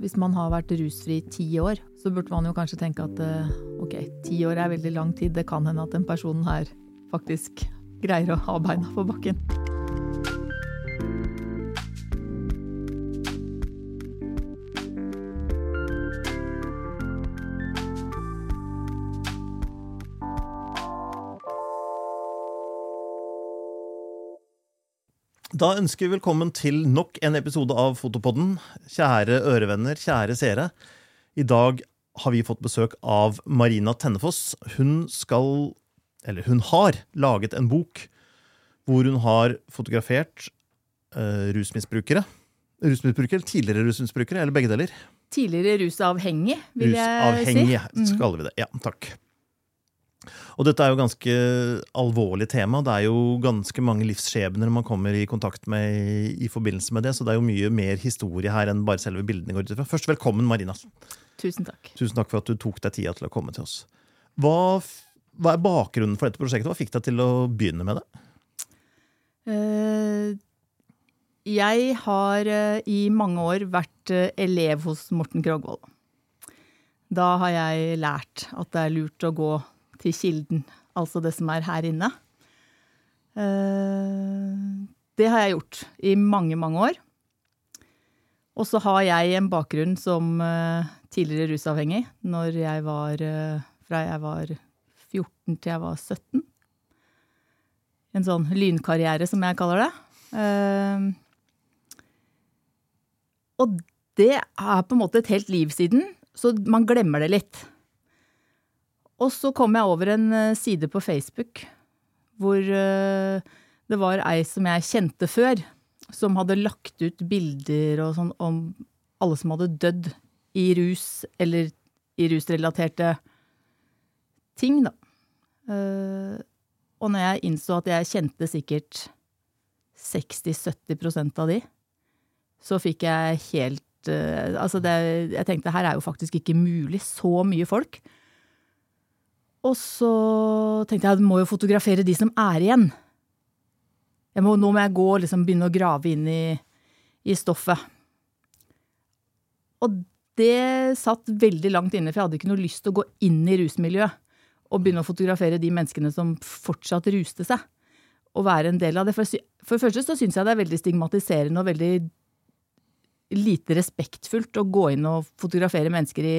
hvis man har vært rusfri i ti år, så burde man jo kanskje tenke at eh, ok, ti år er veldig lang tid. Det kan hende at den personen her faktisk greier å ha beina på bakken. Da ønsker vi velkommen til nok en episode av Fotopodden. Kjære ørevenner, kjære seere. I dag har vi fått besøk av Marina Tennefoss. Hun skal, eller hun har, laget en bok hvor hun har fotografert uh, rusmisbrukere. Rusmisbrukere, Tidligere rusmisbrukere, eller begge deler? Tidligere rusavhengig, vil jeg si. Rusavhengig, skal vi det. Ja, takk. Og dette er jo ganske alvorlig tema. Det er jo ganske mange livsskjebner man kommer i kontakt med i forbindelse med det, så det er jo mye mer historie her enn bare selve bildene går ut ifra. Først velkommen, Marina. Tusen takk. Tusen takk for at du tok deg tida til å komme til oss. Hva, hva er bakgrunnen for dette prosjektet? Hva fikk deg til å begynne med det? Uh, jeg har uh, i mange år vært uh, elev hos Morten Krogvold. Da har jeg lært at det er lurt å gå til kilden, altså det som er her inne. Eh, det har jeg gjort i mange, mange år. Og så har jeg en bakgrunn som eh, tidligere rusavhengig når jeg var eh, Fra jeg var 14 til jeg var 17. En sånn lynkarriere, som jeg kaller det. Og det er på en måte et helt liv siden, så man glemmer det litt. Og så kom jeg over en eh, side på Facebook hvor eh, det var ei som jeg kjente før, som hadde lagt ut bilder og sånn om alle som hadde dødd i rus, eller i rusrelaterte ting, da. Eh, og når jeg innså at jeg kjente sikkert 60-70% av de, så fikk jeg helt Altså, det, jeg tenkte her er jo faktisk ikke mulig. Så mye folk. Og så tenkte jeg at jeg må jo fotografere de som er igjen. Må, nå må jeg gå og liksom begynne å grave inn i, i, stoffet. Og det satt veldig langt inne, for jeg hadde ikke noe lyst til å gå inn i rusmiljøet og begynne å fotografere de menneskene som fortsatt ruste seg. Og være en del av det. For, for det første så syns jeg det er veldig stigmatiserende og veldig lite respektfullt å gå inn og fotografere mennesker i,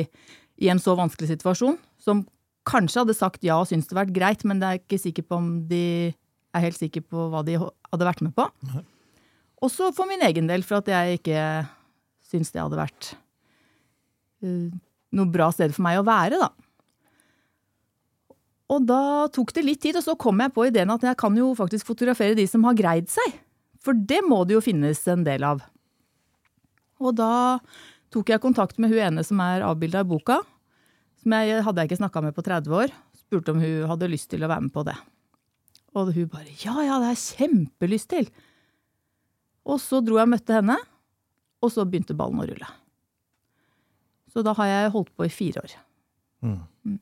i en så vanskelig situasjon, som kanskje hadde sagt ja og syntes det vært greit, men det er ikke sikker på om de er helt sikker på hva de hadde vært med på. Også for min egen del, for at jeg ikke syns det hadde vært uh, noe bra sted for meg å være, da. Og da tok det litt tid, og så kom jeg på ideen at jeg kan jo faktisk fotografere de som har greid seg. For det må det jo finnes en del av. Og da tok jeg kontakt med hun ene som er avbilda i boka, som jeg hadde jeg ikke snakka med på 30 år. Spurte om hun hadde lyst til å være med på det. Og hun bare ja, ja, det har jeg kjempelyst til. Og så dro jeg og møtte henne, og så begynte ballen å rulle. Så da har jeg holdt på i fire år. Mm. Mm.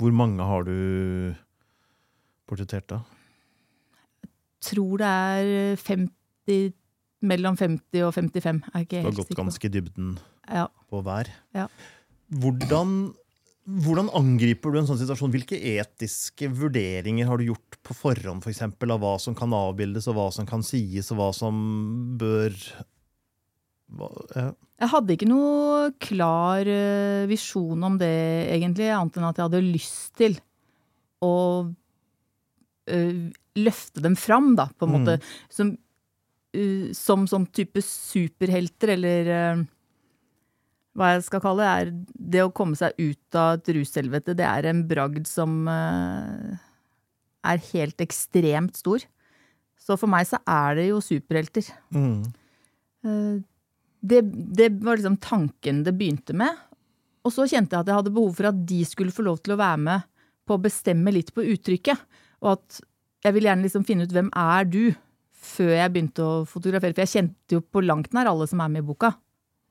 Hvor mange har du portrettert, da? Jeg tror det er 50, mellom 50 og 55. Er ikke du har gått ganske i dybden ja. på hver. Ja. Hvordan hvordan angriper du en sånn situasjon? Hvilke etiske vurderinger har du gjort på forhånd, For eksempel, av hva som kan avbildes, og hva som kan sies, og hva som bør hva, ja. Jeg hadde ikke noe klar uh, visjon om det, egentlig, annet enn at jeg hadde lyst til å uh, løfte dem fram, da, på en mm. måte. Som, uh, som sånn type superhelter, eller hva jeg skal kalle det, er det å komme seg ut av et rushelvete, det er en bragd som uh, er helt ekstremt stor. Så for meg så er det jo superhelter. Mm. Uh, det, det, var liksom tanken det begynte med. Og så kjente jeg at jeg hadde behov for at de skulle få lov til å være med på å bestemme litt på uttrykket. Og at jeg ville gjerne liksom finne ut hvem er du, før jeg begynte å fotografere. For jeg kjente jo på langt nær alle som er med i boka.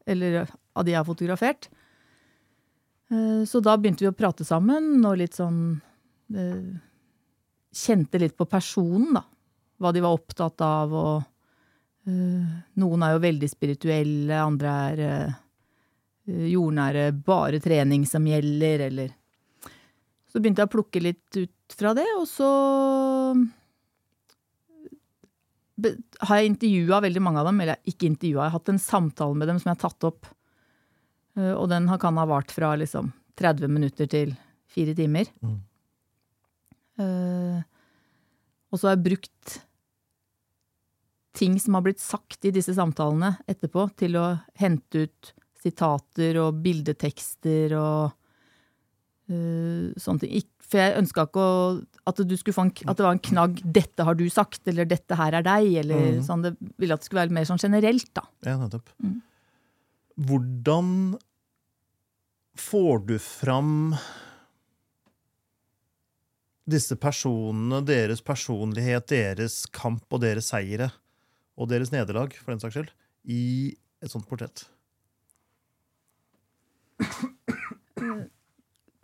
Eller av de jeg har fotografert. Eh, så da begynte vi å prate sammen og litt sånn eh, Kjente litt på personen, da. Hva de var opptatt av, og uh, Noen er jo veldig spirituelle, andre er eh, jordnære, bare trening som gjelder, eller Så begynte jeg å plukke litt ut fra det, og så har jeg intervjua veldig mange av dem, eller ikke intervjua, jeg har hatt en samtale med dem som jeg har tatt opp. Eh, Og den kan ha vart fra liksom 30 minutter til fire timer. Mm. Uh, og så har jeg brukt ting som har blitt sagt i disse samtalene etterpå, til å hente ut sitater og bildetekster og uh, sånne ting. For jeg ønska ikke å, at, en, at det var en knagg 'dette har du sagt', eller 'dette her er deg', eller mm. sånn. Det ville at det skulle være mer sånn generelt, da. Ja, nettopp. Mm. Hvordan får du fram disse personene, deres personlighet, deres kamp og deres seire, og deres nederlag, for den saks skyld, i et sånt portrett?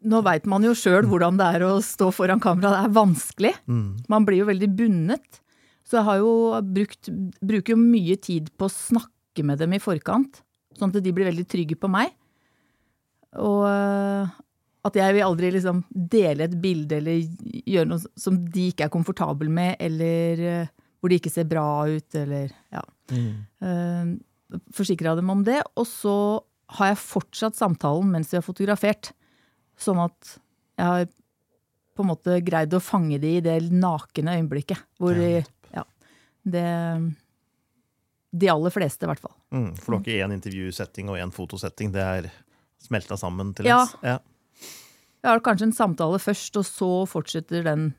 Nå veit man jo sjøl hvordan det er å stå foran kamera. Det er vanskelig. Mm. Man blir jo veldig bundet. Så jeg har jo brukt, bruker jo mye tid på å snakke med dem i forkant, sånn at de blir veldig trygge på meg. Og øh, at jeg vil aldri liksom dele et bilde eller gjøre noe som de ikke er komfortabel med, eller øh, hvor de ikke ser bra ut, eller ja. Mm. Uh, Forsikra dem om det. Og så har jeg fortsatt samtalen mens vi har fotografert. Sånn at jeg har på en måte greid å fange de i det nakne øyeblikket. Hvor de, ja, det De aller fleste, i hvert fall. Mm. For du har ikke én intervjusetting og én fotosetting. Det er smelta sammen til Ja. ens. Ja. Jeg har kanskje en samtale først, og så fortsetter den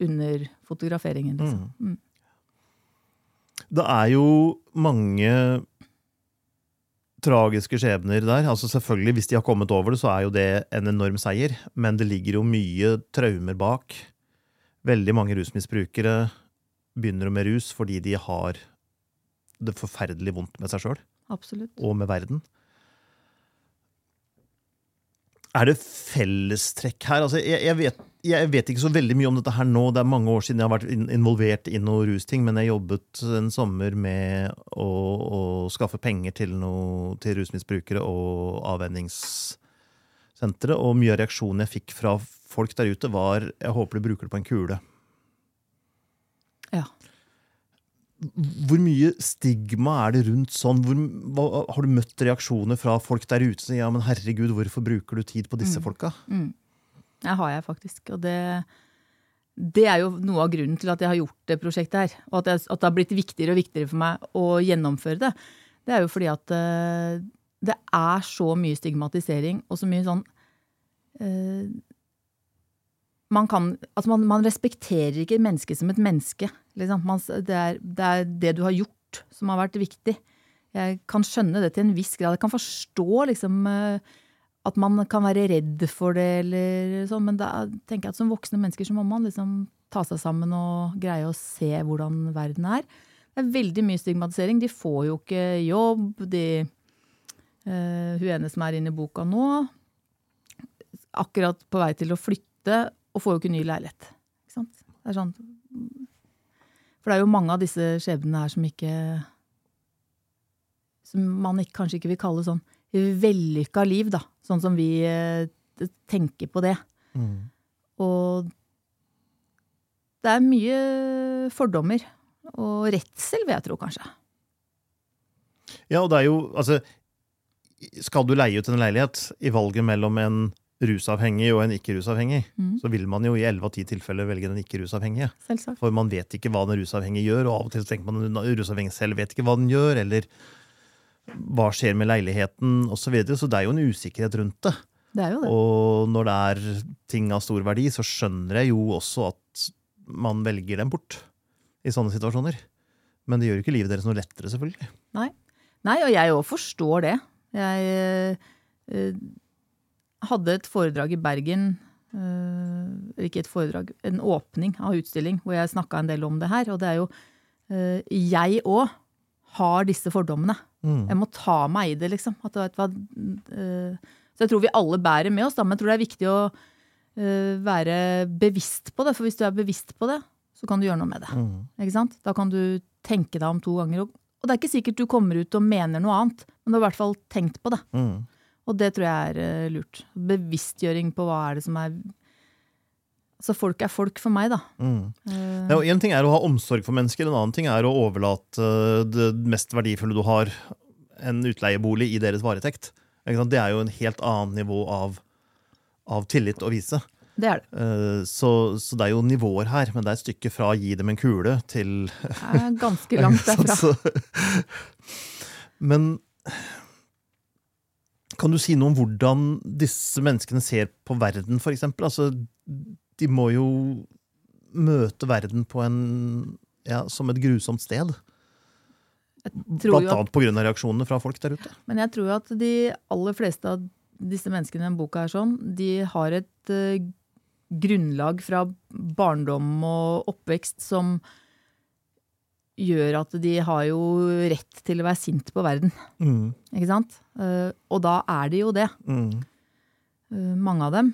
under fotograferingen. Liksom. Mm. Det er jo mange tragiske skjebner der. Altså selvfølgelig, Hvis de har kommet over det, så er jo det en enorm seier. Men det ligger jo mye traumer bak. Veldig mange rusmisbrukere begynner med rus fordi de har det forferdelig vondt med seg sjøl og med verden. Er det fellestrekk her? Altså, jeg, jeg, vet, jeg vet ikke så veldig mye om dette her nå. Det er mange år siden jeg har vært in- involvert i noe rusting, men jeg jobbet en sommer med å, å skaffe penger til, noe, til rusmisbrukere og avvenningssentre, og mye av reaksjonen jeg fikk fra folk der ute, var 'jeg håper du bruker det på en kule'. Ja. Hvor mye stigma er det rundt sånn? Hvor, hva, har du møtt reaksjoner fra folk der ute som ja, men herregud, hvorfor bruker du tid på disse folka? Mm. Det har jeg faktisk. Og det, det er jo noe av grunnen til at jeg har gjort det prosjektet her. Og at, jeg, at det har blitt viktigere og viktigere for meg å gjennomføre det. Det er jo fordi at uh, det er så mye stigmatisering og så mye sånn eh, man, kan, altså man, man respekterer ikke mennesket som et menneske. Liksom. Man, det, er, det er det du har gjort som har vært viktig. Jeg kan skjønne det til en viss grad. Jeg kan forstå liksom, eh, at man kan være redd for det, eller sånn, men da tenker jeg at som voksne mennesker så må man liksom ta seg sammen og greie å se hvordan verden er. Det er veldig mye stigmatisering. De får jo ikke jobb. De, uh, hun ene som er inne i boka nå, akkurat på vei til å flytte, og får jo ikke ny leilighet. Ikke sant? Det er sånn For det er jo mange av disse skjebnene her som ikke Som man ikke, kanskje ikke vil kalle sånn vellykka liv, da. Sånn som vi eh, tenker på det. Mm. Og det er mye fordommer. Og redsel, vil jeg tro, kanskje. Ja, og det er jo Altså, skal du leie ut en leilighet i valget mellom en rusavhengig og en ikke-rusavhengig, mm. så vil man jo i 11 av 10 tilfeller velge den ikke-rusavhengige. For man vet ikke hva den rusavhengige gjør, og av og til tenker man den rusavhengige selv vet ikke hva den gjør, eller hva skjer med leiligheten, osv. Så, videre. så det er jo en usikkerhet rundt det. Det er jo det. Og når det er ting av stor verdi, så skjønner jeg jo også at man velger dem bort i sånne situasjoner. Men det gjør jo ikke livet deres noe lettere, selvfølgelig. Nei. Nei, og jeg òg forstår det. Jeg eh, hadde et foredrag i Bergen, eller ikke et foredrag, en åpning av utstilling, hvor jeg snakka en del om det her. Og det er jo eh, Jeg òg har disse fordommene. Mm. Jeg må ta meg i det, liksom. At, vet hva, eh, så jeg tror vi alle bærer med oss, da, men jeg tror det er viktig å eh, være bevisst på det. For hvis du er bevisst på det, så kan du gjøre noe med det. Mm. Ikke sant? Da kan du tenke deg om to ganger. Og det er ikke sikkert du kommer ut og mener noe annet, men du har i hvert fall tenkt på det. Mm. Og det tror jeg er eh, lurt. Bevisstgjøring på hva er det som er så folk er folk for meg, da. Mm. Eh, Ja, en ting er å ha omsorg for mennesker, en annen ting er å overlate det mest verdifulle du har, en utleiebolig, i deres varetekt. Det er jo en helt annet nivå av, av tillit å vise. Det er det. Eh, Så, så det er jo nivåer her, men det er et stykke fra å gi dem en kule til Det er ganske langt derfra. Men kan du si noe om hvordan disse menneskene ser på verden, eksempel? Altså, de må jo møte verden på en, ja, som et grusomt sted. Blant annet av reaksjonene fra folk der ute. Men jeg tror jo at de aller fleste av disse menneskene i denne boka er sånn, de har et uh, grunnlag fra barndom og oppvekst som gjør at de har jo rett til å være sint på verden. Mm. Ikke sant? Eh, og da er de jo det. Mm. Eh, mange av dem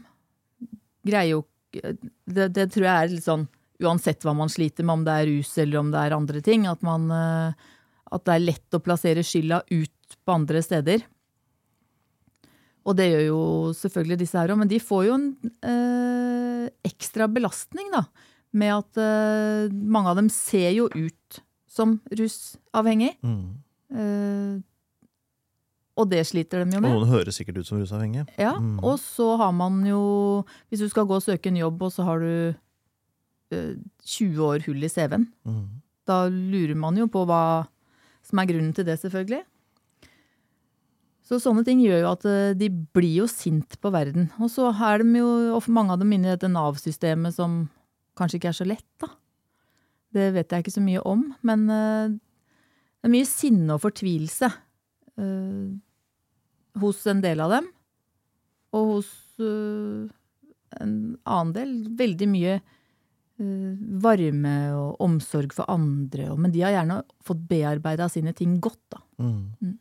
greier jo det, det tror jeg er litt sånn uansett hva man sliter med, om det er rus eller om det er andre ting, at, man, eh, at det er lett å plassere skylda ut på andre steder. Og det gjør jo selvfølgelig disse her òg, men de får jo en eh, ekstra belastning, da. Med at eh, mange av dem ser jo ut som rusavhengig. Mm. Uh, og det sliter de jo Og med. noen høres sikkert ut som rusavhengige. Ja, Mm. og så har man jo Hvis du skal gå og søke en jobb, og så har du uh, 20 år hull i CV-en, Mm. da lurer man jo på hva som er grunnen til det, selvfølgelig. Så sånne ting gjør jo at eh, de blir jo sint på verden. Og så er de jo og mange av dem inne i dette Nav-systemet som kanskje ikke er så lett, da. Det vet jeg ikke så mye om, men eh, det er mye sinne og fortvilelse eh, hos en del av dem. Og hos eh, en annen del veldig mye varme og omsorg for andre. Men de har gjerne fått bearbeida sine ting godt, da. Mm. Mm.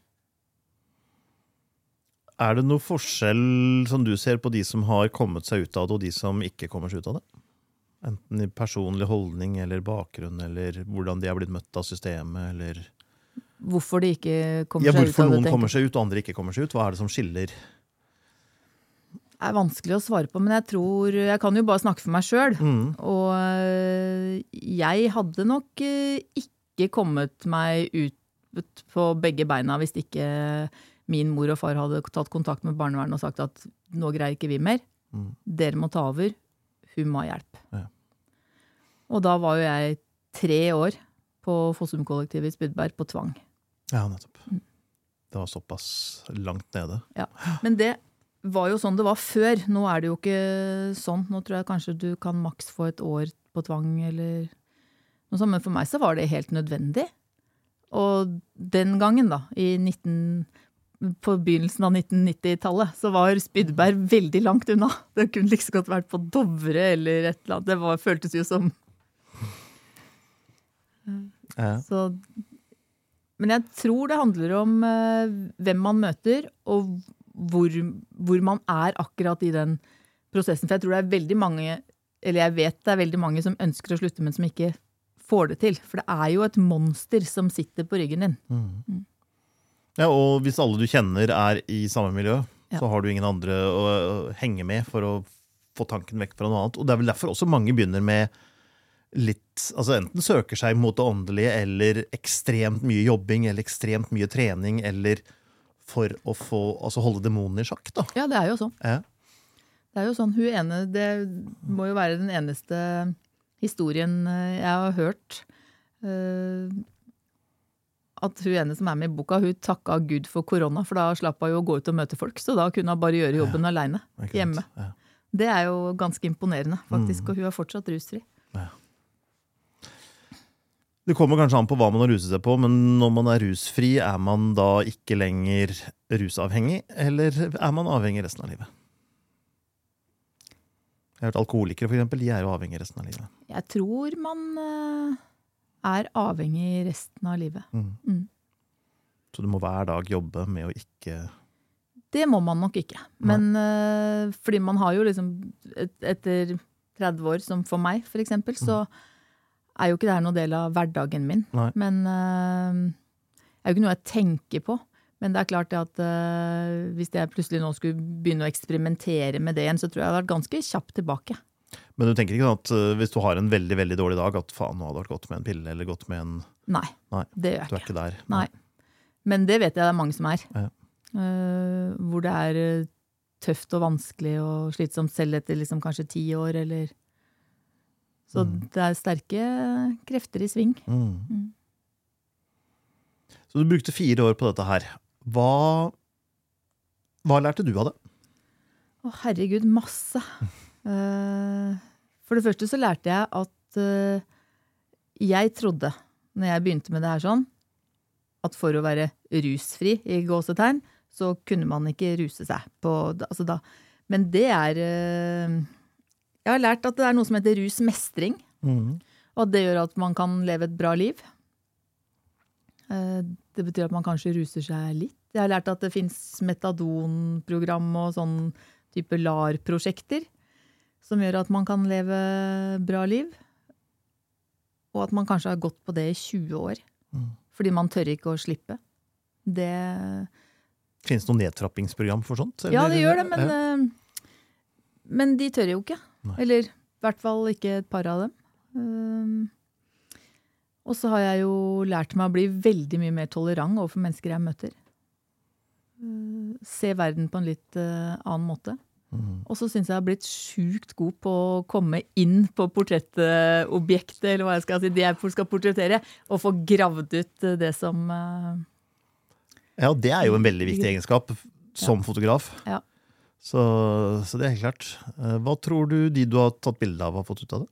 Er det noe forskjell som du ser på de som har kommet seg ut av det, og de som ikke kommer seg ut av det? Enten i personlig holdning eller bakgrunn, eller hvordan de er blitt møtt av systemet, eller Hvorfor de ikke kommer Ja, seg ut av det. Hvorfor noen kommer seg ut, og andre ikke kommer seg ut? Hva er det som skiller? Det er vanskelig å svare på, men jeg tror Jeg kan jo bare snakke for meg sjøl. Mm. Og øh, jeg hadde nok øh, ikke kommet meg ut på begge beina hvis ikke min mor og far hadde tatt kontakt med barnevernet og sagt at nå greier ikke vi mer. Mm. Dere må ta over. Hun må ha hjelp. Ja. Og da var jo jeg tre år på Fossum-kollektivet i Spydberg på tvang. Ja, nettopp. Mm. Det var såpass langt nede. Ja. Men det var jo sånn det var før. Nå er det jo ikke sånn. Nå tror jeg kanskje du kan maks få et år på tvang eller noe sånt. Men for meg så var det helt nødvendig. Og den gangen, da, i 19, på begynnelsen av 1990-tallet, så var Spydberg veldig langt unna. Det kunne like liksom godt vært på Dovre eller et eller annet. Det var, føltes jo som Ja. Så, men jeg tror det handler om eh, hvem man møter, og hvor, hvor man er akkurat i den prosessen. For jeg tror det er veldig mange, eller jeg vet det er veldig mange som ønsker å slutte, men som ikke får det til. For det er jo et monster som sitter på ryggen din. Mm. ja, og hvis alle du kjenner er i samme miljø, Ja. så har du ingen andre å, å henge med for å få tanken vekk fra noe annet. Og det er vel derfor også mange begynner med litt Altså enten søker seg mot det åndelige eller ekstremt mye jobbing eller ekstremt mye trening eller for å få, altså holde demonene i sjakk, da. Ja, det er jo sånn. Ja. Det er jo sånn, hun ene, Det må jo være den eneste historien eh, jeg har hørt. Uh, At hun ene som er med i boka, hun takka Gud for korona, for da slapp hun jo å gå ut og møte folk. Så da kunne hun bare gjøre jobben aleine. Hjemme. Ja. Det er jo ganske imponerende, faktisk. Mm. Og hun er fortsatt rusfri. Det kommer kanskje an på hva man har ruset seg på, men når man er rusfri, er man da ikke lenger rusavhengig, eller er man avhengig resten av livet? Jeg har hørt Alkoholikere for eksempel, de er jo avhengig resten av livet. Jeg tror man eh, er avhengig resten av livet. Mm. Mm. Så du må hver dag jobbe med å ikke Det må man nok ikke. Men eh, fordi man har jo liksom et, Etter 30 år, som for meg, for eksempel, så er jo ikke det her noe del av hverdagen min. Nei. Men uh, det er jo ikke noe jeg tenker på. Men det er klart at uh, hvis jeg plutselig nå skulle begynne å eksperimentere med det igjen, så tror jeg jeg hadde vært ganske kjapt tilbake. Men du tenker ikke at uh, hvis du har en veldig veldig dårlig dag, at faen, nå hadde det vært godt med en pille eller godt med en Nei, Nei, det gjør jeg Du er ikke. ikke der. Nei. Men det vet jeg det er mange som er. Ja. Uh, hvor det er tøft og vanskelig og slitsomt selv etter liksom kanskje ti år, eller Så Mm. det er sterke krefter i sving. Mm. Mm. Så du brukte fire år på dette her. Hva, hva lærte du av det? Å, herregud, masse. Eh, for det første så lærte jeg at eh, jeg trodde, når jeg begynte med det her sånn, at for å være rusfri, i gåsetegn, så kunne man ikke ruse seg. På, altså da. Men det er eh, Jeg har lært at det er noe som heter rusmestring. Og at det gjør at man kan leve et bra liv. Eh, Det betyr at man kanskje ruser seg litt. Jeg har lært at det fins metadonprogram og sånn type LAR-prosjekter som gjør at man kan leve bra liv. Og at man kanskje har gått på det i 20 år. Mm. Fordi man tør ikke å slippe. Det Finnes det noe nedtrappingsprogram for sånt? Ja, det gjør det, men, Ja. eh, men de tør jo ikke. Nei. Eller i hvert fall ikke et par av dem. Um, og så har jeg jo lært meg å bli veldig mye mer tolerant overfor mennesker jeg møter. Uh, se verden på en litt uh, annen måte. Mm. Og så syns jeg jeg har blitt sjukt god på å komme inn på portrettobjektet, eller hva jeg skal si, det jeg skal portrettere, og få gravd ut eh, det som uh, Ja, det er jo en veldig viktig egenskap som fotograf. Ja. Så, så det er helt klart. Eh, Hva tror du de du har tatt bilde av, har fått ut av det?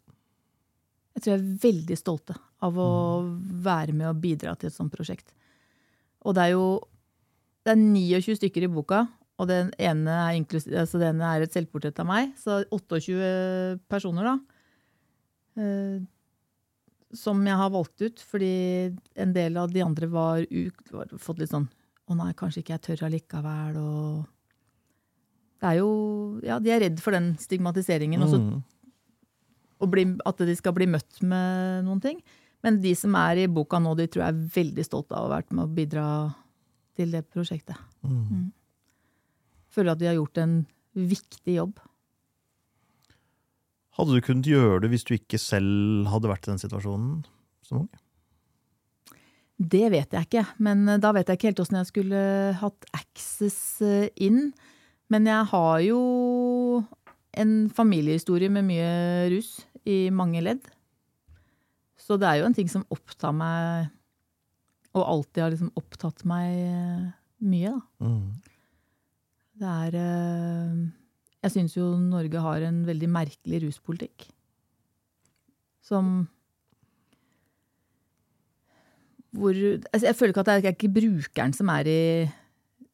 Jeg tror jeg er veldig stolte av å være med og bidra til et sånt prosjekt. Og det er jo det er 29 stykker i boka, og den ene er, altså den ene er et selvportrett av meg. Så 28 personer, da. eh, som jeg har valgt ut, fordi en del av de andre var, var fått litt sånn Å nei, kanskje ikke jeg tør allikevel, og Det er jo Ja, de er redd for den stigmatiseringen. og så Mm. og bli, at de skal bli møtt med noen ting. Men de som er i boka nå, de tror jeg er veldig stolte av å ha vært med å bidra til det prosjektet. Mm. Føler at de har gjort en viktig jobb. Hadde du kunnet gjøre det hvis du ikke selv hadde vært i den situasjonen som ung? Det vet jeg ikke, men eh, da vet jeg ikke helt åssen jeg skulle hatt access eh, inn. Men jeg har jo en familiehistorie med mye rus i mange ledd. Så det er jo en ting som opptar meg, og alltid har liksom opptatt meg eh, mye, da. Mm. Det er eh, Jeg syns jo Norge har en veldig merkelig ruspolitikk. Som Hvor altså Jeg føler ikke at det er ikke brukeren som er i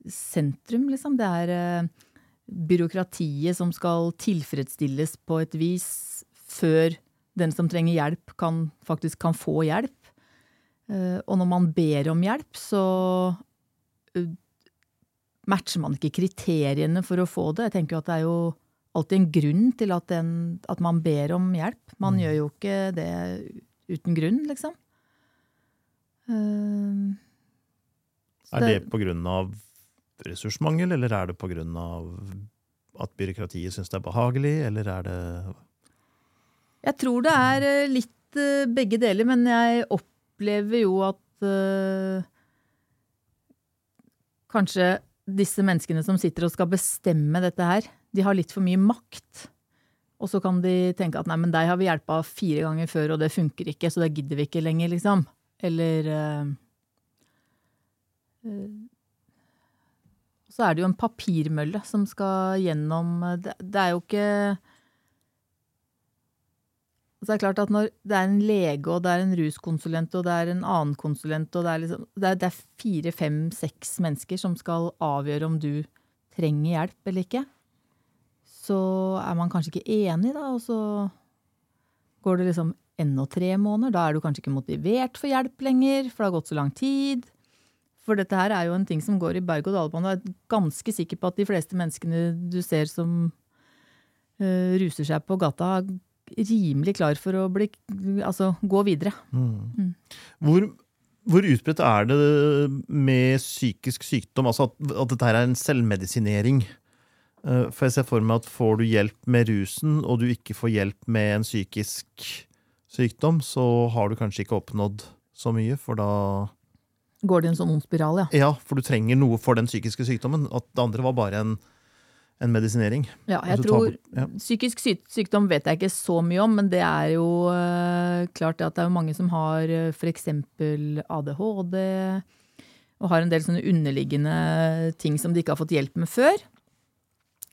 sentrum, liksom. Det er eh, byråkratiet som skal tilfredsstilles på et vis før den som trenger hjelp, kan, faktisk kan få hjelp. Eh, og når man ber om hjelp, så eh, matcher man ikke kriteriene for å få det. Jeg tenker at det er jo alltid en grunn til at, den, at man ber om hjelp. Man Mm. gjør jo ikke det uten grunn, liksom. Uh, er Er det på grunn av ressursmangel, eller er det av at byråkratiet syns det er behagelig, eller er det Jeg tror det er eh, litt eh, begge deler, men jeg opplever jo at øh, kanskje disse menneskene som sitter og skal bestemme dette her, de har litt for mye makt. Og så kan de tenke at nei, men deg har vi hjelpa fire ganger før, og det funker ikke, så det gidder vi ikke lenger, liksom. Eller eh, eh, Så er det jo en papirmølle som skal gjennom eh, Det, er jo ikke så det er klart at når det er en lege, og det er en ruskonsulent, og det er en annen konsulent, og det er, liksom, er, det er fire, fem, seks mennesker som skal avgjøre om du trenger hjelp eller ikke, så er man kanskje ikke enig, da, og så går det liksom ennå tre måneder. Da er du kanskje ikke motivert for hjelp lenger, for det har gått så lang tid. For dette her er jo en ting som går i berg-og-dal-bane. Jeg er ganske sikker på at de fleste menneskene du ser som uh, ruser seg på gata, er rimelig klar for å bli, altså, gå videre. mm. Hvor Hvor utbredt er det med psykisk sykdom? Altså at, at dette her er en selvmedisinering? Uh, For jeg ser for meg at får du hjelp med rusen, og du ikke får hjelp med en psykisk sykdom, så har du kanskje ikke oppnådd så mye, for da Går det i en sånn ond spiral, ja. Ja, for du trenger noe for den psykiske sykdommen. At det andre var bare en, en medisinering. Ja, jeg tror bort- ja. Psykisk sykdom vet jeg ikke så mye om, men det er jo øh, klart at det er mange som har uh, f.eks. ADHD, og har en del sånne underliggende ting som de ikke har fått hjelp med før.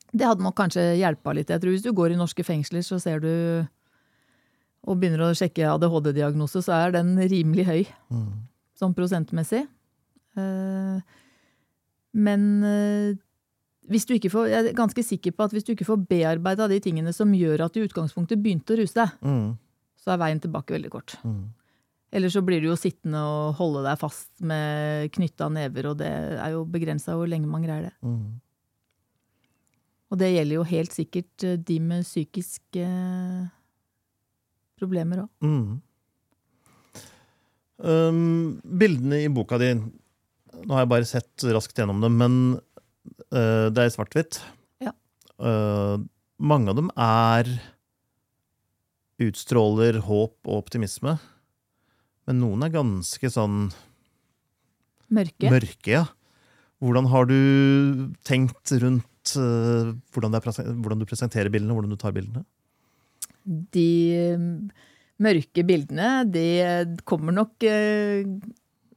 Det hadde nok kanskje hjelpa litt. Jeg tror Hvis du går i norske fengsler, så ser du og begynner å sjekke ADHD-diagnose, så er den rimelig høy Mm. Sånn prosentmessig. Eh, Men eh, hvis du ikke får, jeg er ganske sikker på at hvis du ikke får bearbeida de tingene som gjør at du i utgangspunktet begynte å ruse deg, Mm. så er veien tilbake veldig kort. Mm. Eller så blir du jo sittende og holde deg fast med knytta never, og det er jo begrensa hvor lenge man greier det. Mm. Og det gjelder jo helt sikkert eh, de med psykiske problemer òg. Um, bildene i boka di Nå har jeg bare sett raskt gjennom dem, men uh, det er i svart-hvitt. Ja. Uh, mange av dem er Utstråler håp og optimisme. Men noen er ganske sånn Mørke. mørke, ja. Hvordan har du tenkt rundt uh, hvordan, er, hvordan du presenterer bildene, hvordan du tar bildene? De mørke bildene, de kommer nok eh,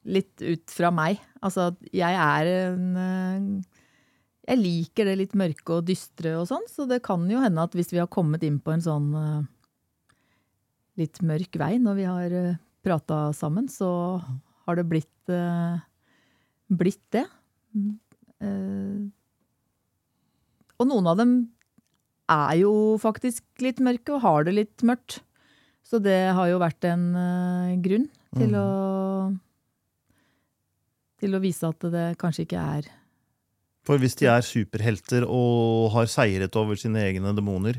litt ut fra meg. Altså, jeg er en eh, Jeg liker det litt mørke og dystre og sånn, så det kan jo hende at hvis vi har kommet inn på en sånn eh, litt mørk vei når vi har prata sammen, så har det blitt blitt det. Og noen av dem er jo faktisk litt mørke og har det litt mørkt. Så det har jo vært en uh, grunn til Mm. å til å vise at det kanskje ikke er For hvis de er superhelter og har seiret over sine egne demoner,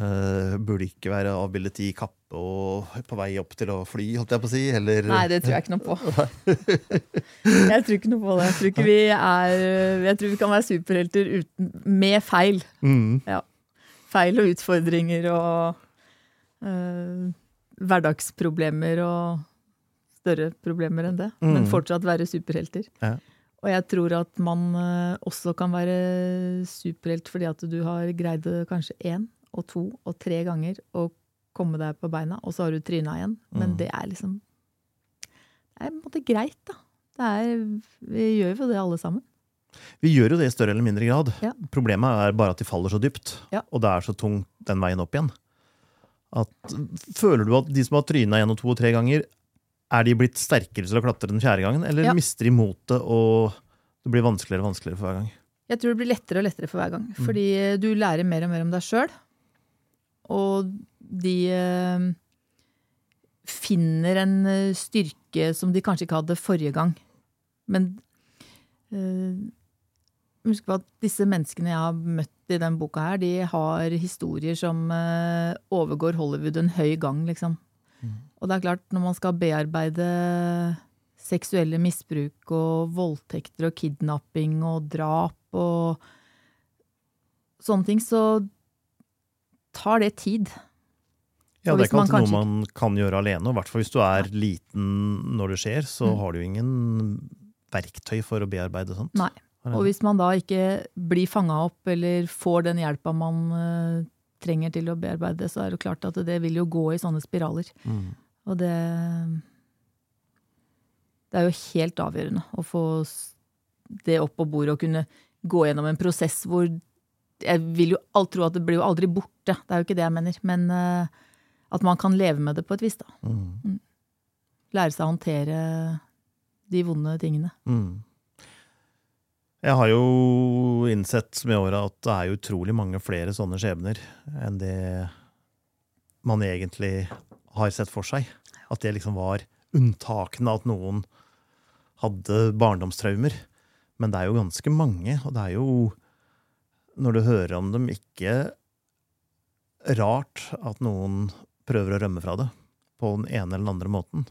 uh, burde de ikke være avbildet i kappe og på vei opp til å fly, holdt jeg på å si? Eller Nei, det tror jeg ikke noe på. Jeg tror ikke noe på det. Jeg tror vi er Jeg tror vi kan være superhelter uten, med feil. Mm. Feil og utfordringer og eh, hverdagsproblemer og større problemer enn det. Men Mm. fortsatt være superhelter. Ja. Og jeg tror at man eh, også kan være superhelt fordi at du har greid det kanskje én og to og tre ganger å komme deg på beina, og så har du tryna igjen. Men Mm. det er liksom Det er på en måte greit, da. Det er, vi gjør jo det alle sammen. Vi gjør jo det i større eller mindre grad. Ja. Problemet er bare at de faller så dypt, Ja. og det er så tungt den veien opp igjen. At, føler du at de som har tryna én og to og tre ganger, er de blitt sterkere til å klatre den fjerde gangen, eller Ja. mister de motet og det blir vanskeligere og vanskeligere for hver gang? Jeg tror det blir lettere og lettere for hver gang. Mm. Fordi du lærer mer og mer om deg sjøl. Og de øh, finner en eh, styrke som de kanskje ikke hadde forrige gang. Men øh, husk på at disse menneskene jeg har møtt i den boka her, de har historier som eh, overgår Hollywood en høy gang, liksom. Mm. Og det er klart, når man skal bearbeide seksuelle misbruk og voldtekter og kidnapping og drap og sånne ting, så tar det tid. Ja, Det er ikke alltid noe man kan gjøre alene. I hvert fall hvis du er liten når det skjer, så Mm. har du ingen verktøy for å bearbeide sånt. Nei. Og hvis man da ikke blir fanga opp eller får den hjelpa man eh, trenger til å bearbeide det, så er det klart at det vil jo gå i sånne spiraler. Mm. Og det Det er jo helt avgjørende å få det opp på bordet og kunne gå gjennom en prosess hvor Jeg vil jo alt tro at det blir jo aldri borte, det er jo ikke det jeg mener. Men eh, at man kan leve med det på et vis. da. Mm. Lære seg å håndtere de vonde tingene. Mm. Jeg har jo innsett med åra at det er utrolig mange flere sånne skjebner enn det man egentlig har sett for seg. At det liksom var unntakene at noen hadde barndomstraumer. Men det er jo ganske mange, og det er jo, når du hører om dem, ikke rart at noen prøver å rømme fra det på den ene eller den andre måten.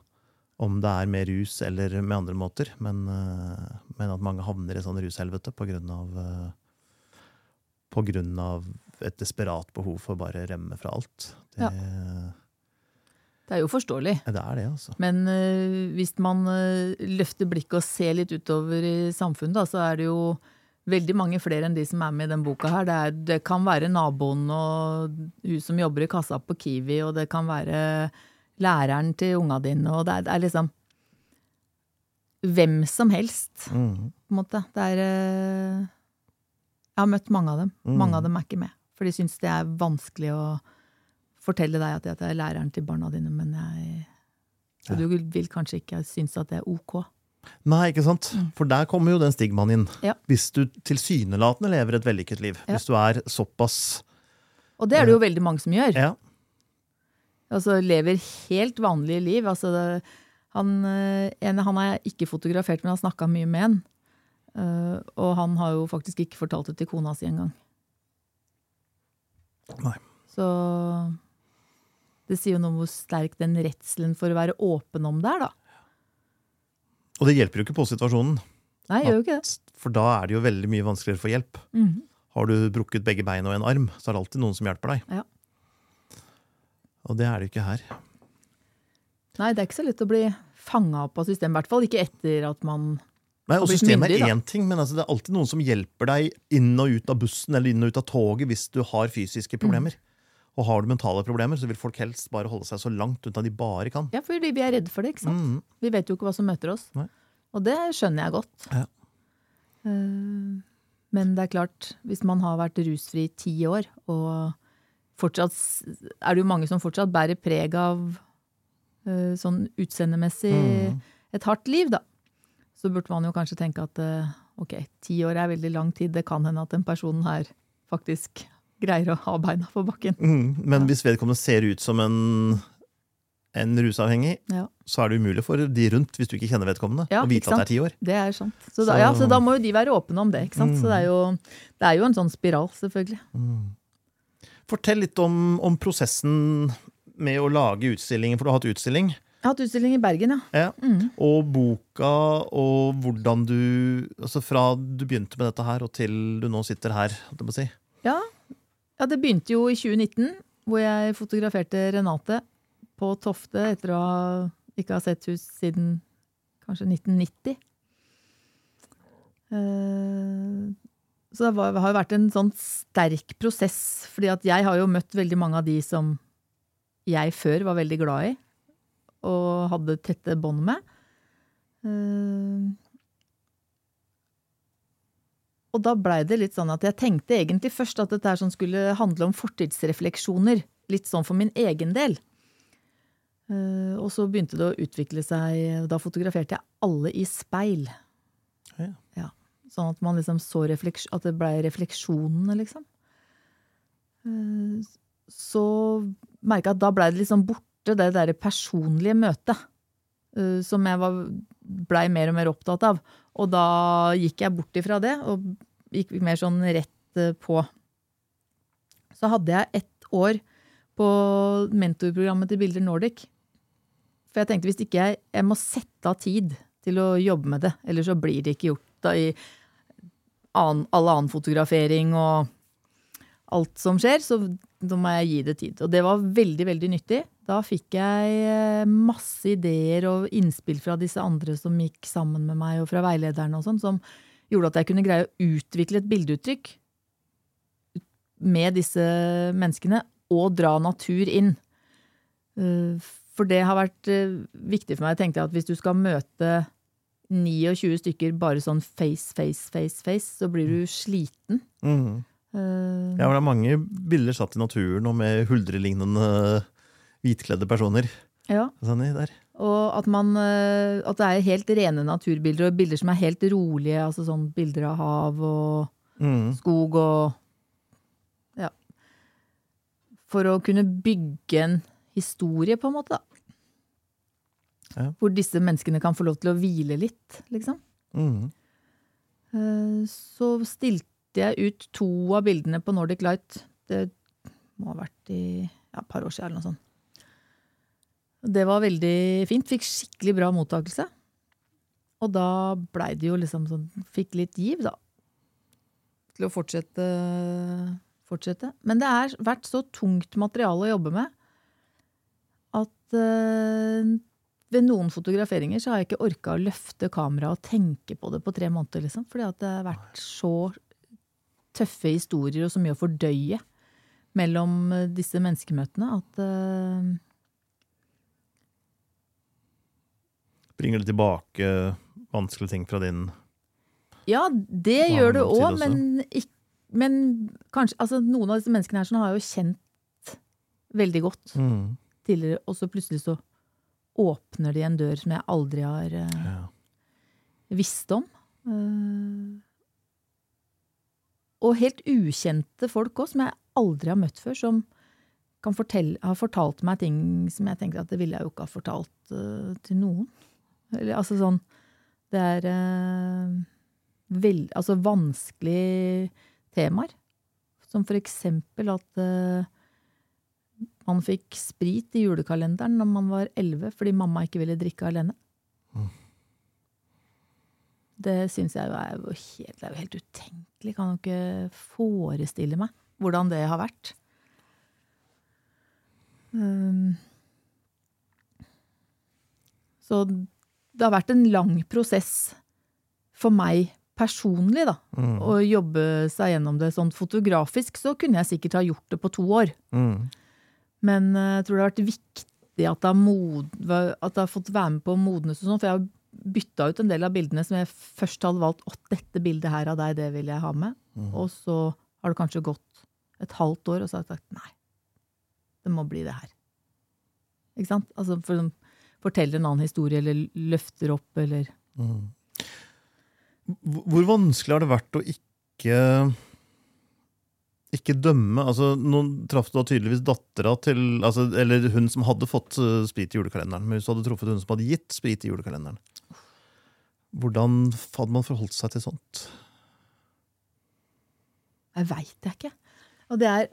Om det er med rus eller med andre måter, men, eh, men at mange havner i sånn rushelvete på grunn av eh, På grunn av et desperat behov for bare å rømme fra alt. Det, Ja. Det er jo forståelig. det er det, altså. Men uh, hvis man uh, løfter blikket og ser litt utover i samfunnet, da, så er det jo veldig mange flere enn de som er med i den boka her. Det, er, det kan være naboen og hun som jobber i kassa på Kiwi, og det kan være læreren til unga dine, og det er, det er liksom hvem som helst, Mm. på en måte. Det er øh, Jeg har møtt mange av dem. Mm. Mange av dem er ikke med. For de syns det er vanskelig å fortelle deg at jeg er læreren til barna dine, men jeg Så du vil kanskje ikke synes at det er ok. Nei, ikke sant? For der kommer jo den stigmaen inn. Ja. Hvis du tilsynelatende lever et vellykket liv. Ja. Hvis du er såpass Og det er det jo veldig mange som gjør. Altså lever helt vanlige liv. Altså han, øh, han har jeg ikke fotografert, men har snakka mye med han. Øh, og han har jo faktisk ikke fortalt det til kona si engang. Nei. Så det sier jo noe om hvor sterk den redselen for å være åpen om det er, da. Og det hjelper jo ikke på situasjonen. Nei, jeg gjør jo ikke det. For da er det jo veldig mye vanskeligere å få hjelp. Mhm. Har du brukket begge bein og en arm, så er det alltid noen som hjelper deg. Ja. Og det er det jo ikke her. Nei, det er ikke så lett å bli fanga opp av systemet. I hvert fall ikke etter at man Nei, og Systemet er én ting, men altså, det er alltid noen som hjelper deg inn og ut av bussen eller inn og ut av toget hvis du har fysiske problemer. Mm. Og har du mentale problemer, så vil folk helst bare holde seg så langt unna de bare kan. Ja, fordi vi er redde for det, ikke sant? Mm. Vi vet jo ikke hva som møter oss. Nei. Og det skjønner jeg godt. Ja. Eh, Men det er klart, hvis man har vært rusfri i ti år, og fortsatt er det jo mange som fortsatt bærer preg av uh, sånn utseendemessig mm. et hardt liv, da. Så burde man jo kanskje tenke at uh, ok, ti år er veldig lang tid. Det kan hende at den personen her faktisk greier å ha beina på bakken. Mm, Men hvis vedkommende ser ut som en, en rusavhengig, Ja. så er det umulig for de rundt, hvis du ikke kjenner vedkommende, Ja, å vite at det er ti år. Det er sant. Så da, Så- ja, så da må jo de være åpne om det. ikke sant? Så det er, jo, det er jo en sånn spiral, selvfølgelig. Fortell litt om, om prosessen med å lage utstillingen, for du har hatt utstilling. Jeg har hatt utstilling i Bergen, ja. Ja. Og boka, og hvordan du Altså fra du begynte med dette her, og til du nå sitter her, holdt jeg på si. Ja. ja, det begynte jo i 2019, hvor jeg fotograferte Renate på Tofte etter å ha, ikke ha sett hus siden kanskje 1990. Så det har jo vært en sånn sterk prosess, fordi at jeg har jo møtt veldig mange av de som jeg før var veldig glad i, og hadde tette bånd med. Eh, Og da blei det litt sånn at jeg tenkte egentlig først at dette sånn skulle handle om fortidsrefleksjoner. Litt sånn for min egen del. Eh, og så begynte det å utvikle seg, da fotograferte jeg alle i speil. Ja. Sånn at man liksom så at det blei refleksjonene, liksom. Eh, så merka jeg at da blei det liksom borte, det derre personlige møtet. eh, som jeg blei mer og mer opptatt av. Og da gikk jeg bort ifra det, og gikk mer sånn rett eh, på. Så hadde jeg ett år på mentorprogrammet til Bilder Nordic. For jeg tenkte hvis ikke jeg, jeg må sette av tid til å jobbe med det, eller så blir det ikke gjort da i annen, all annen fotografering og alt som skjer, så da må jeg gi det tid. Og det var veldig, veldig nyttig. Da fikk jeg eh, masse ideer og innspill fra disse andre som gikk sammen med meg, og fra veilederne og sånn, som gjorde at jeg kunne greie å utvikle et bildeuttrykk med disse menneskene, og dra natur inn. Eh, For det har vært eh, viktig for meg. Jeg tenkte at hvis du skal møte 29 stykker bare sånn face, face, face, face, så blir du sliten. Mhm. Uh, Ja, det er mange bilder satt i naturen og med huldrelignende hvitkledde personer. Ja. Sånn. Og at, man, eh, at det er helt rene naturbilder, og bilder som er helt rolige. altså sånn Bilder av hav og mm. skog og Ja. For å kunne bygge en historie, på en måte, da. Ja. Hvor disse menneskene kan få lov til å hvile litt, liksom. Mhm. Eh, Så stilte jeg ut to av bildene på Nordic Light. Det må ha vært i ja, et par år siden eller noe sånt. Det var veldig fint. Fikk skikkelig bra mottakelse. Og da blei det jo liksom sånn Fikk litt giv, da. Til å fortsette. fortsette. Men det har vært så tungt materiale å jobbe med at eh, ved noen fotograferinger så har jeg ikke orka å løfte kameraet og tenke på det på tre måneder, liksom. Fordi at det har vært så tøffe historier og så mye å fordøye mellom eh, disse menneskemøtene at uh, Bringer det tilbake vanskelige ting fra din Ja, det gjør det du òg, men, men kanskje altså, Noen av disse menneskene her sånn har jeg jo kjent veldig godt tidligere, og så plutselig så åpner de en dør som jeg aldri har uh, Ja. visst om. Uh, og helt ukjente folk òg, som jeg aldri har møtt før, som kan fortelle, har fortalt meg ting som jeg tenkte at det ville jeg jo ikke ha fortalt uh, til noen. Eller altså sånn Det er uh, vel, altså vanskelige temaer. Som for eksempel at man fikk sprit i julekalenderen når man var elleve fordi mamma ikke ville drikke alene. Det syns jeg er jo helt, er jo helt utenkelig. Kan jo ikke forestille meg hvordan det har vært. Um, så det har vært en lang prosess for meg personlig, da. Mm. Å jobbe seg gjennom det sånn fotografisk, så kunne jeg sikkert ha gjort det på to år. Mm. Men eh, jeg tror det har vært viktig at det har, mod, at det har fått være med på å modnes og sånn, for jeg har bytta ut en del av bildene som jeg først hadde valgt Å, dette bildet her av deg, det vil jeg ha med. Og så har det kanskje gått et halvt år, og så har jeg sagt nei, det må bli det her. Ikke sant? Altså for forteller en annen historie, eller løfter opp, eller Mm. Hvor vanskelig har det vært å ikke ikke dømme? Altså, Nå traff da tydeligvis dattera til altså, Eller hun som hadde fått eh, sprit i julekalenderen. Men hvis du hadde truffet hun som hadde gitt sprit i julekalenderen. Hvordan hadde man forholdt seg til sånt? Jeg veit jeg ikke. Og det er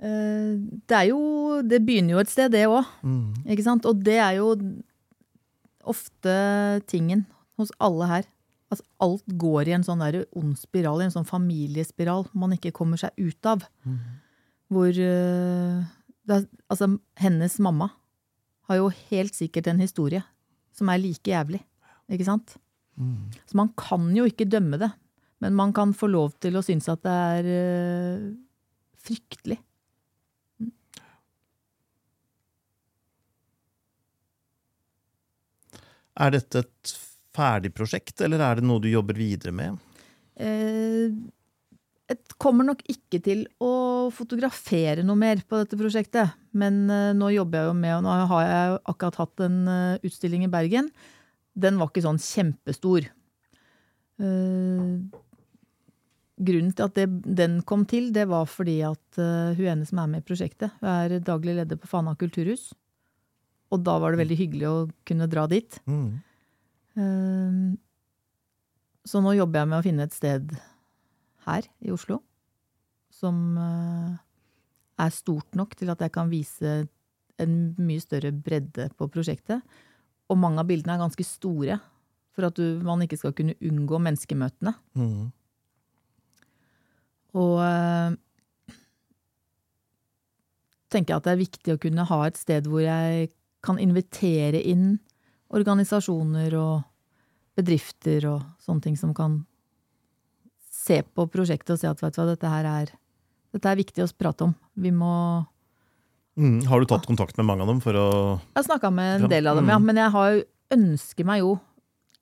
eh, Det er jo Det begynner jo et sted, det òg. Mm. Ikke sant? Og det er jo ofte tingen hos alle her. Altså, alt går i en sånn der ond spiral, i en sånn familiespiral man ikke kommer seg ut av. Hvor eh, det er, Altså, hennes mamma har jo helt sikkert en historie som er like jævlig. Ikke sant? Mm. Så man kan jo ikke dømme det. Men man kan få lov til å synes at det er eh, fryktelig. Er dette et ferdig prosjekt, eller er det noe du jobber videre med? Eh, jeg kommer nok ikke til å fotografere noe mer på dette prosjektet. Men eh, nå jobber jeg jo med, og nå har jeg akkurat hatt en eh, utstilling i Bergen. Den var ikke sånn kjempestor. Eh, grunnen til at det, den kom til, det var fordi at eh, hun ene som er med i prosjektet, er daglig leder på Fana kulturhus. Og da var det veldig hyggelig å kunne dra dit. Mm. Eh, Så nå jobber jeg med å finne et sted her i Oslo som eh, er stort nok til at jeg kan vise en mye større bredde på prosjektet. Og mange av bildene er ganske store, for at du, man ikke skal kunne unngå menneskemøtene. Mm. Og eh, tenker jeg at det er viktig å kunne ha et sted hvor jeg kan invitere inn organisasjoner og bedrifter og sånne ting som kan se på prosjektet og si at vet du hva, dette her er, dette er viktig å prate om. Vi må Mm. Har du tatt kontakt med mange av dem for å Jeg har snakka med en del av dem, ja, mm. men jeg har, jo- ønsker meg jo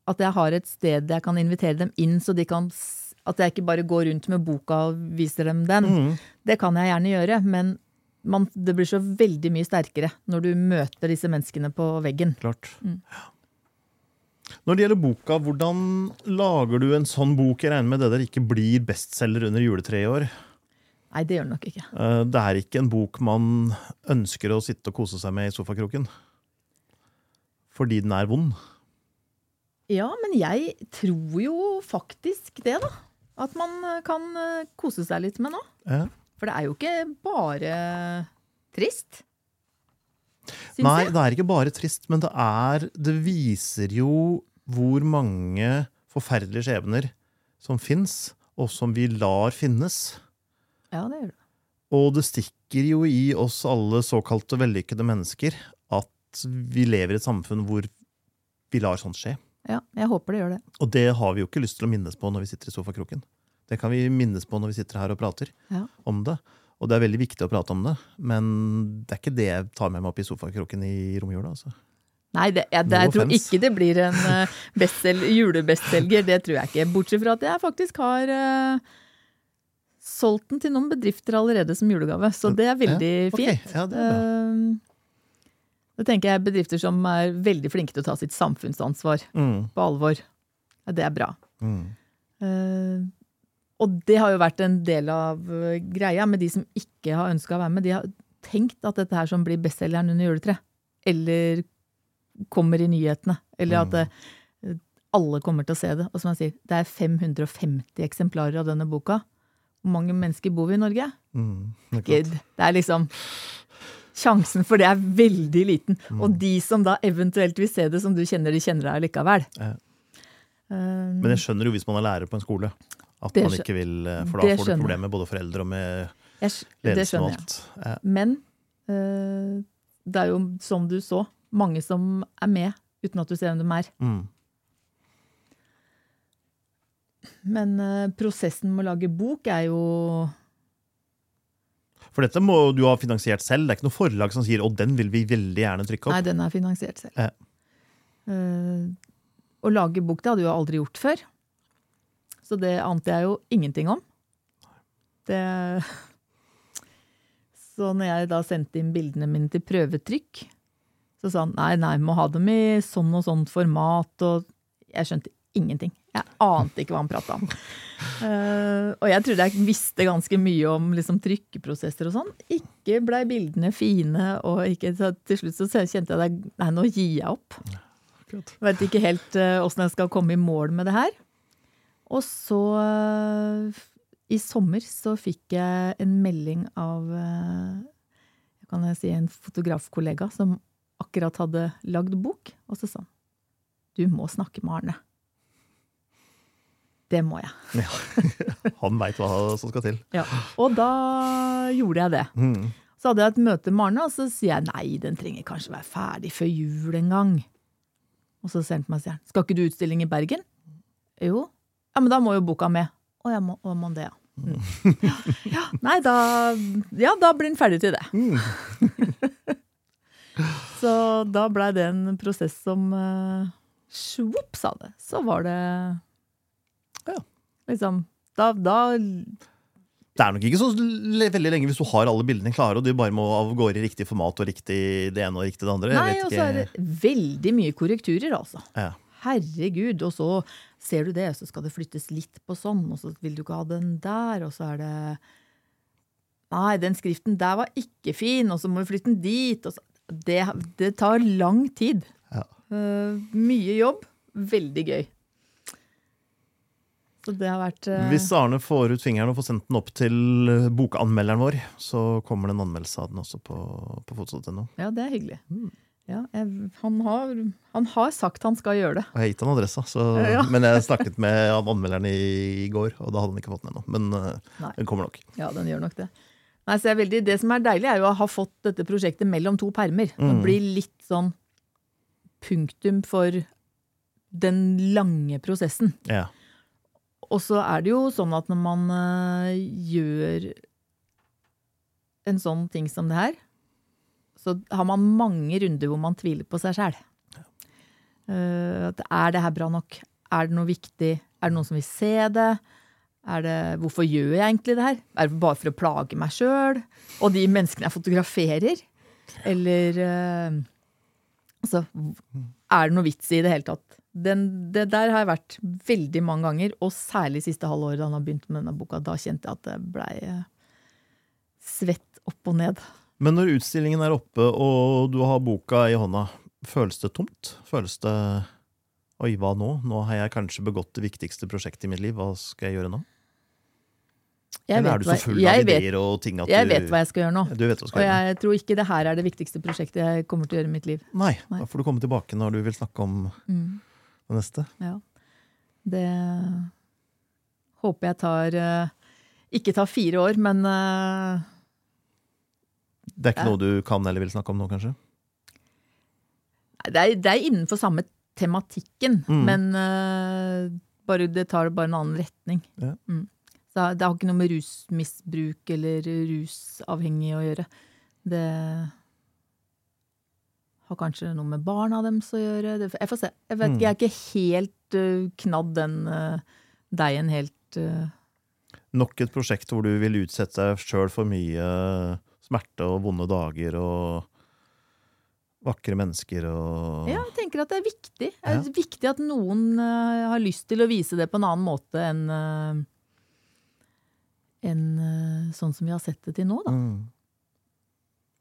at jeg har et sted jeg kan invitere dem inn, så de kan At jeg ikke bare går rundt med boka og viser dem den. Mm. Det kan jeg gjerne gjøre, men man, det blir så veldig mye sterkere når du møter disse menneskene på veggen. Klart. Mm. Når det gjelder boka, hvordan lager du en sånn bok? Jeg regner med det der ikke blir bestselger under juletreet i år. Nei, det gjør det nok ikke. Eh, Det er ikke en bok man ønsker å sitte og kose seg med i sofakroken. Fordi den er vond. Ja, men jeg tror jo faktisk det, da. At man kan eh, kose seg litt med nå. Ja. For det er jo ikke bare trist. syns Nei, jeg. det er ikke bare trist, men det er Det viser jo hvor mange forferdelige skjebner som fins, og som vi lar finnes. Ja, det gjør det. Og det stikker jo i oss alle såkalte vellykkede mennesker at vi lever i et samfunn hvor vi lar sånt skje. Ja, jeg håper det gjør det. Og det har vi jo ikke lyst til å minnes på når vi sitter i sofakroken. Det kan vi minnes på når vi sitter her og prater Ja. om det. Og det er veldig viktig å prate om det, men det er ikke det jeg tar med meg opp i sofakroken i romjula. Altså. Nei, det, jeg, det, jeg tror ikke det blir en bestsel, julebestselger. Det tror jeg ikke. Bortsett fra at jeg faktisk har uh, solgt den til noen bedrifter allerede som julegave. Så det er veldig Ja, ok. fint. Ja, det er bra. Eh, Da tenker jeg bedrifter som er veldig flinke til å ta sitt samfunnsansvar Mm, på alvor. Ja, det er bra. mm. Eh, og det har jo vært en del av eh, greia med de som ikke har ønska å være med. De har tenkt at dette her som blir bestselgeren under juletreet, eller kommer i nyhetene, eller at Mm. eh, alle kommer til å se det. Og som jeg sier, det er 550 eksemplarer av denne boka. Hvor mange mennesker bor vi i Norge? Mm, det er det er liksom Sjansen for det er veldig liten. Mm. Og de som da eventuelt vil se det som du kjenner, de kjenner deg likevel. Ja. Um, Men jeg skjønner jo hvis man er lærer på en skole, at Det man ikke vil eh, For da får du problemer med både foreldre og med ledelsen og alt. Ja. Men uh, det er jo, som du så, mange som er med uten at du ser hvem de er. Mm. Men uh, prosessen med å lage bok er jo For dette må du ha finansiert selv. Det er ikke noe forlag som sier 'å, den vil vi veldig gjerne trykke opp'? Nei, den er finansiert selv. Ja. Uh, å lage bok, det hadde jeg aldri gjort før. Så det ante jeg jo ingenting om. Det Så når jeg da sendte inn bildene mine til prøvetrykk, så sa han nei, nei, må ha dem i sånn og sånt format, og jeg skjønte ingenting. Jeg ante ikke hva han prata om. Uh, og jeg trodde jeg visste ganske mye om liksom, trykkeprosesser og sånn. Ikke blei bildene fine, og ikke, så til slutt så kjente jeg at nei, nå gir jeg opp. Veit ikke helt uh, jeg skal komme i mål med det her. Og så, eh, i sommer, så fikk jeg en melding av eh, kan jeg si, en fotografkollega som akkurat hadde lagd bok. Og så sa han du må snakke med Arne. Det må jeg. Han veit hva som skal til. Ja. Og da gjorde jeg det. Mm. Så hadde jeg et møte med Arne, og så sier jeg nei, den trenger kanskje være ferdig før jul en gang. Og så sendte han meg og sier han, skal ikke du utstilling i Bergen? Jo. Ja, men da må jo boka med. Å, jeg må, å, må det, ja. Mm. ja. Ja, nei, da Ja, da blir den ferdig til det. så da blei det en prosess som uh, Svopp, sa det. Så var det Ja. Liksom Da, da Det er nok ikke så veldig lenge hvis du har alle bildene klare, og du bare må av gårde i riktig format og riktig det ene og riktig det andre. Nei, og så er det veldig mye korrekturer, altså. Ja. Herregud, og så ser du det, så skal det flyttes litt på sånn, og så vil du ikke ha den der, og så er det Nei, den skriften der var ikke fin, og så må vi flytte den dit. Så, det, det tar lang tid. Ja. Uh, mye jobb. Veldig gøy. Så det har vært uh... Hvis Arne får ut fingeren og får sendt den opp til eh, bokanmelderen vår, så kommer det en anmeldelse av den også på, på foto.no. Ja, det er hyggelig. Mm. Ja, jeg, han, har, han har sagt han skal gjøre det. Jeg har gitt han adressa, så, Ja. men jeg snakket med anmelderen i, i går, og da hadde han ikke fått den ennå. Men eh, Nei. den kommer nok. Ja, den gjør nok det. Nei, så jeg veldig, det som er deilig, er jo å ha fått dette prosjektet mellom to permer. Det Mm. blir litt sånn punktum for den lange prosessen. Ja. Og så er det jo sånn at når man uh, gjør en sånn ting som det her, så har man mange runder hvor man tviler på seg sjæl. er det her bra nok? Er det noe viktig? Er det noen som vil se det? Det, hvorfor gjør jeg egentlig det her? Er det bare for å plage meg sjøl? Og de menneskene jeg fotograferer? Eller uh, Altså, er det noe vits i det hele tatt? Den, det der har jeg vært veldig mange ganger, og særlig siste halvåret da han har begynt med denne boka. Da kjente jeg at det blei eh, svett opp og ned. Men når utstillingen er oppe, og du har boka i hånda, føles det tomt? Føles det Oi, hva nå? Nå har jeg kanskje begått det viktigste prosjektet i mitt liv. Hva skal jeg gjøre nå? Jeg Eller er du så full av ideer vet, og ting at jeg du vet hva jeg skal gjøre nå. Du vet hva du Og skal gjøre. jeg tror ikke det her er det viktigste prosjektet jeg kommer til å gjøre i mitt liv. Nei, Nei. da får du komme tilbake når du vil snakke om Mm. det neste. Ja. Det håper jeg tar eh, Ikke tar fire år, men eh, Det er ikke Ja. noe du kan eller vil snakke om nå, kanskje? det, er, det er innenfor samme tematikken, Mm. men uh, bare, det tar bare en annen retning. Ja. Mm. Så det har ikke noe med rusmisbruk eller rusavhengig å gjøre. Det har kanskje noe med barna deres å gjøre. Det, jeg får se. Jeg vet Mm. jeg er ikke helt uh, knadd den uh, deigen helt uh, Nok et prosjekt hvor du vil utsette deg sjøl for mye smerte og vonde dager og vakre mennesker og Ja, jeg tenker at det er viktig. Det er Ja. viktig at noen uh, har lyst til å vise det på en annen måte enn uh, en, uh, sånn som vi har sett det til nå, da. Mm.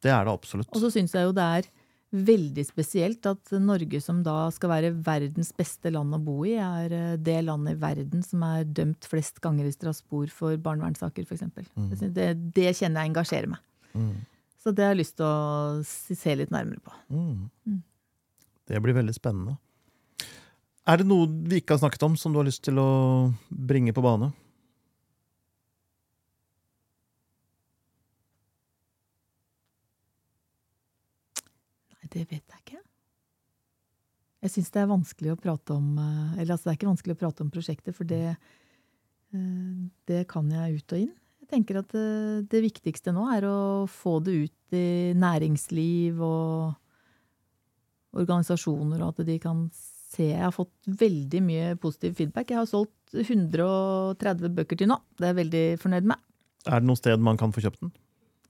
Det er det absolutt. Og så syns jeg jo det er veldig spesielt at Norge, som da skal være verdens beste land å bo i, er det landet i verden som er dømt flest ganger i Strasbourg for barnevernssaker, f.eks. Mm. Det, det kjenner jeg engasjerer meg. Mm. Så det har jeg lyst til å se litt nærmere på. Mm. Mm. Det blir veldig spennende. Er det noe vi ikke har snakket om, som du har lyst til å bringe på bane? Nei, det vet jeg ikke. Jeg syns det er vanskelig å prate om eh, Eller altså, det er ikke vanskelig å prate om prosjekter, for det, eh, det kan jeg ut og inn. Jeg tenker at det, det viktigste nå er å få det ut i næringsliv og organisasjoner, og at de kan se Jeg har fått veldig mye positiv feedback. Jeg har solgt 130 bøker til nå. Det er jeg veldig fornøyd med. Er det noe sted man kan få kjøpt den?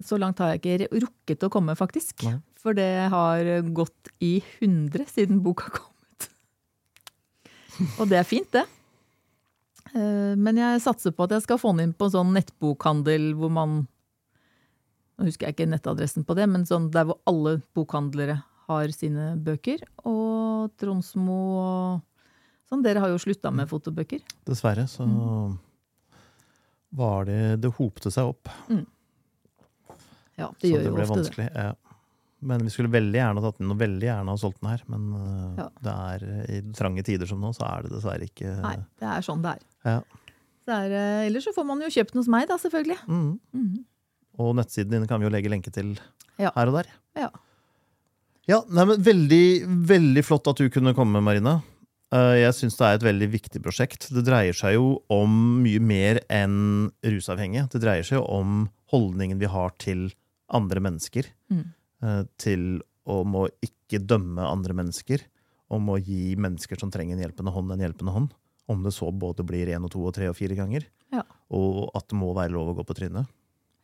Så langt har jeg ikke rukket å komme, faktisk. Nei. For det har gått i 100 siden boka kom ut. Og det er fint, det. Eh, Men jeg satser på at jeg skal få den inn på en sånn nettbokhandel hvor man Nå husker jeg ikke nettadressen på det, men sånn der hvor alle bokhandlere har sine bøker. Og Tronsmo og sånn. Dere har jo slutta med fotobøker. Dessverre, så Mm. var det Det hopte seg opp. Ja, det så gjør det jo ble ofte det. vanskelig. Ja. Men vi skulle veldig gjerne tatt den, og veldig gjerne ha solgt den her. Men uh, Ja. det er i trange tider som nå, så er det dessverre ikke Nei, det er sånn det er. Ja. Så er eh, ellers så får man jo kjøpt den hos meg, da, selvfølgelig. Mm. Mhm. Og nettsiden din kan vi jo legge lenke til Ja. her og der. Ja. Ja, nei, men Veldig veldig flott at du kunne komme, Marina. Eh, Jeg syns det er et veldig viktig prosjekt. Det dreier seg jo om mye mer enn rusavhengige. Det dreier seg jo om holdningen vi har til andre mennesker. Mm. Eh, Til om å ikke dømme andre mennesker. Om å gi mennesker som trenger en hjelpende hånd, en hjelpende hånd. Om det så både blir én og to og tre og fire ganger. Ja. Og at det må være lov å gå på trynet.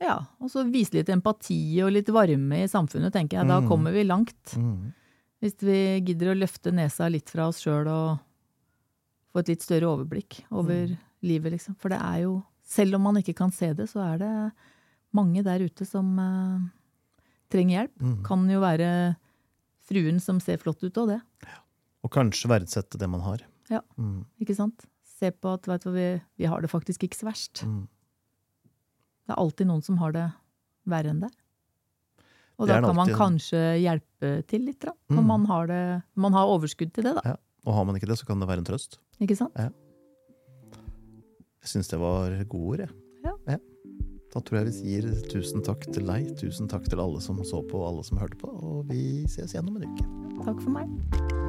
Ja, og så vise litt empati og litt varme i samfunnet, tenker jeg. Da Mm. kommer vi langt. Mm. Hvis vi gidder å løfte nesa litt fra oss sjøl og få et litt større overblikk over Mm. livet, liksom. For det er jo, selv om man ikke kan se det, så er det mange der ute som eh, trenger hjelp. Mm. Kan jo være fruen som ser flott ut av det, Og kanskje verdsette det man har. Ja. Mm. ikke sant? Se på at vet du, vi, vi har det faktisk ikke så verst. Mm. Det er alltid noen som har det verre enn deg. Og da kan man kanskje hjelpe til litt, da, når Mm. man, har det, man har overskudd til det, da. Ja. Og har man ikke det, så kan det være en trøst. Ikke sant? Jeg syns det var gode ord, jeg. Da tror jeg vi sier tusen takk til deg, tusen takk til alle som så på og alle som hørte på, og vi ses igjen om en uke. Takk for meg.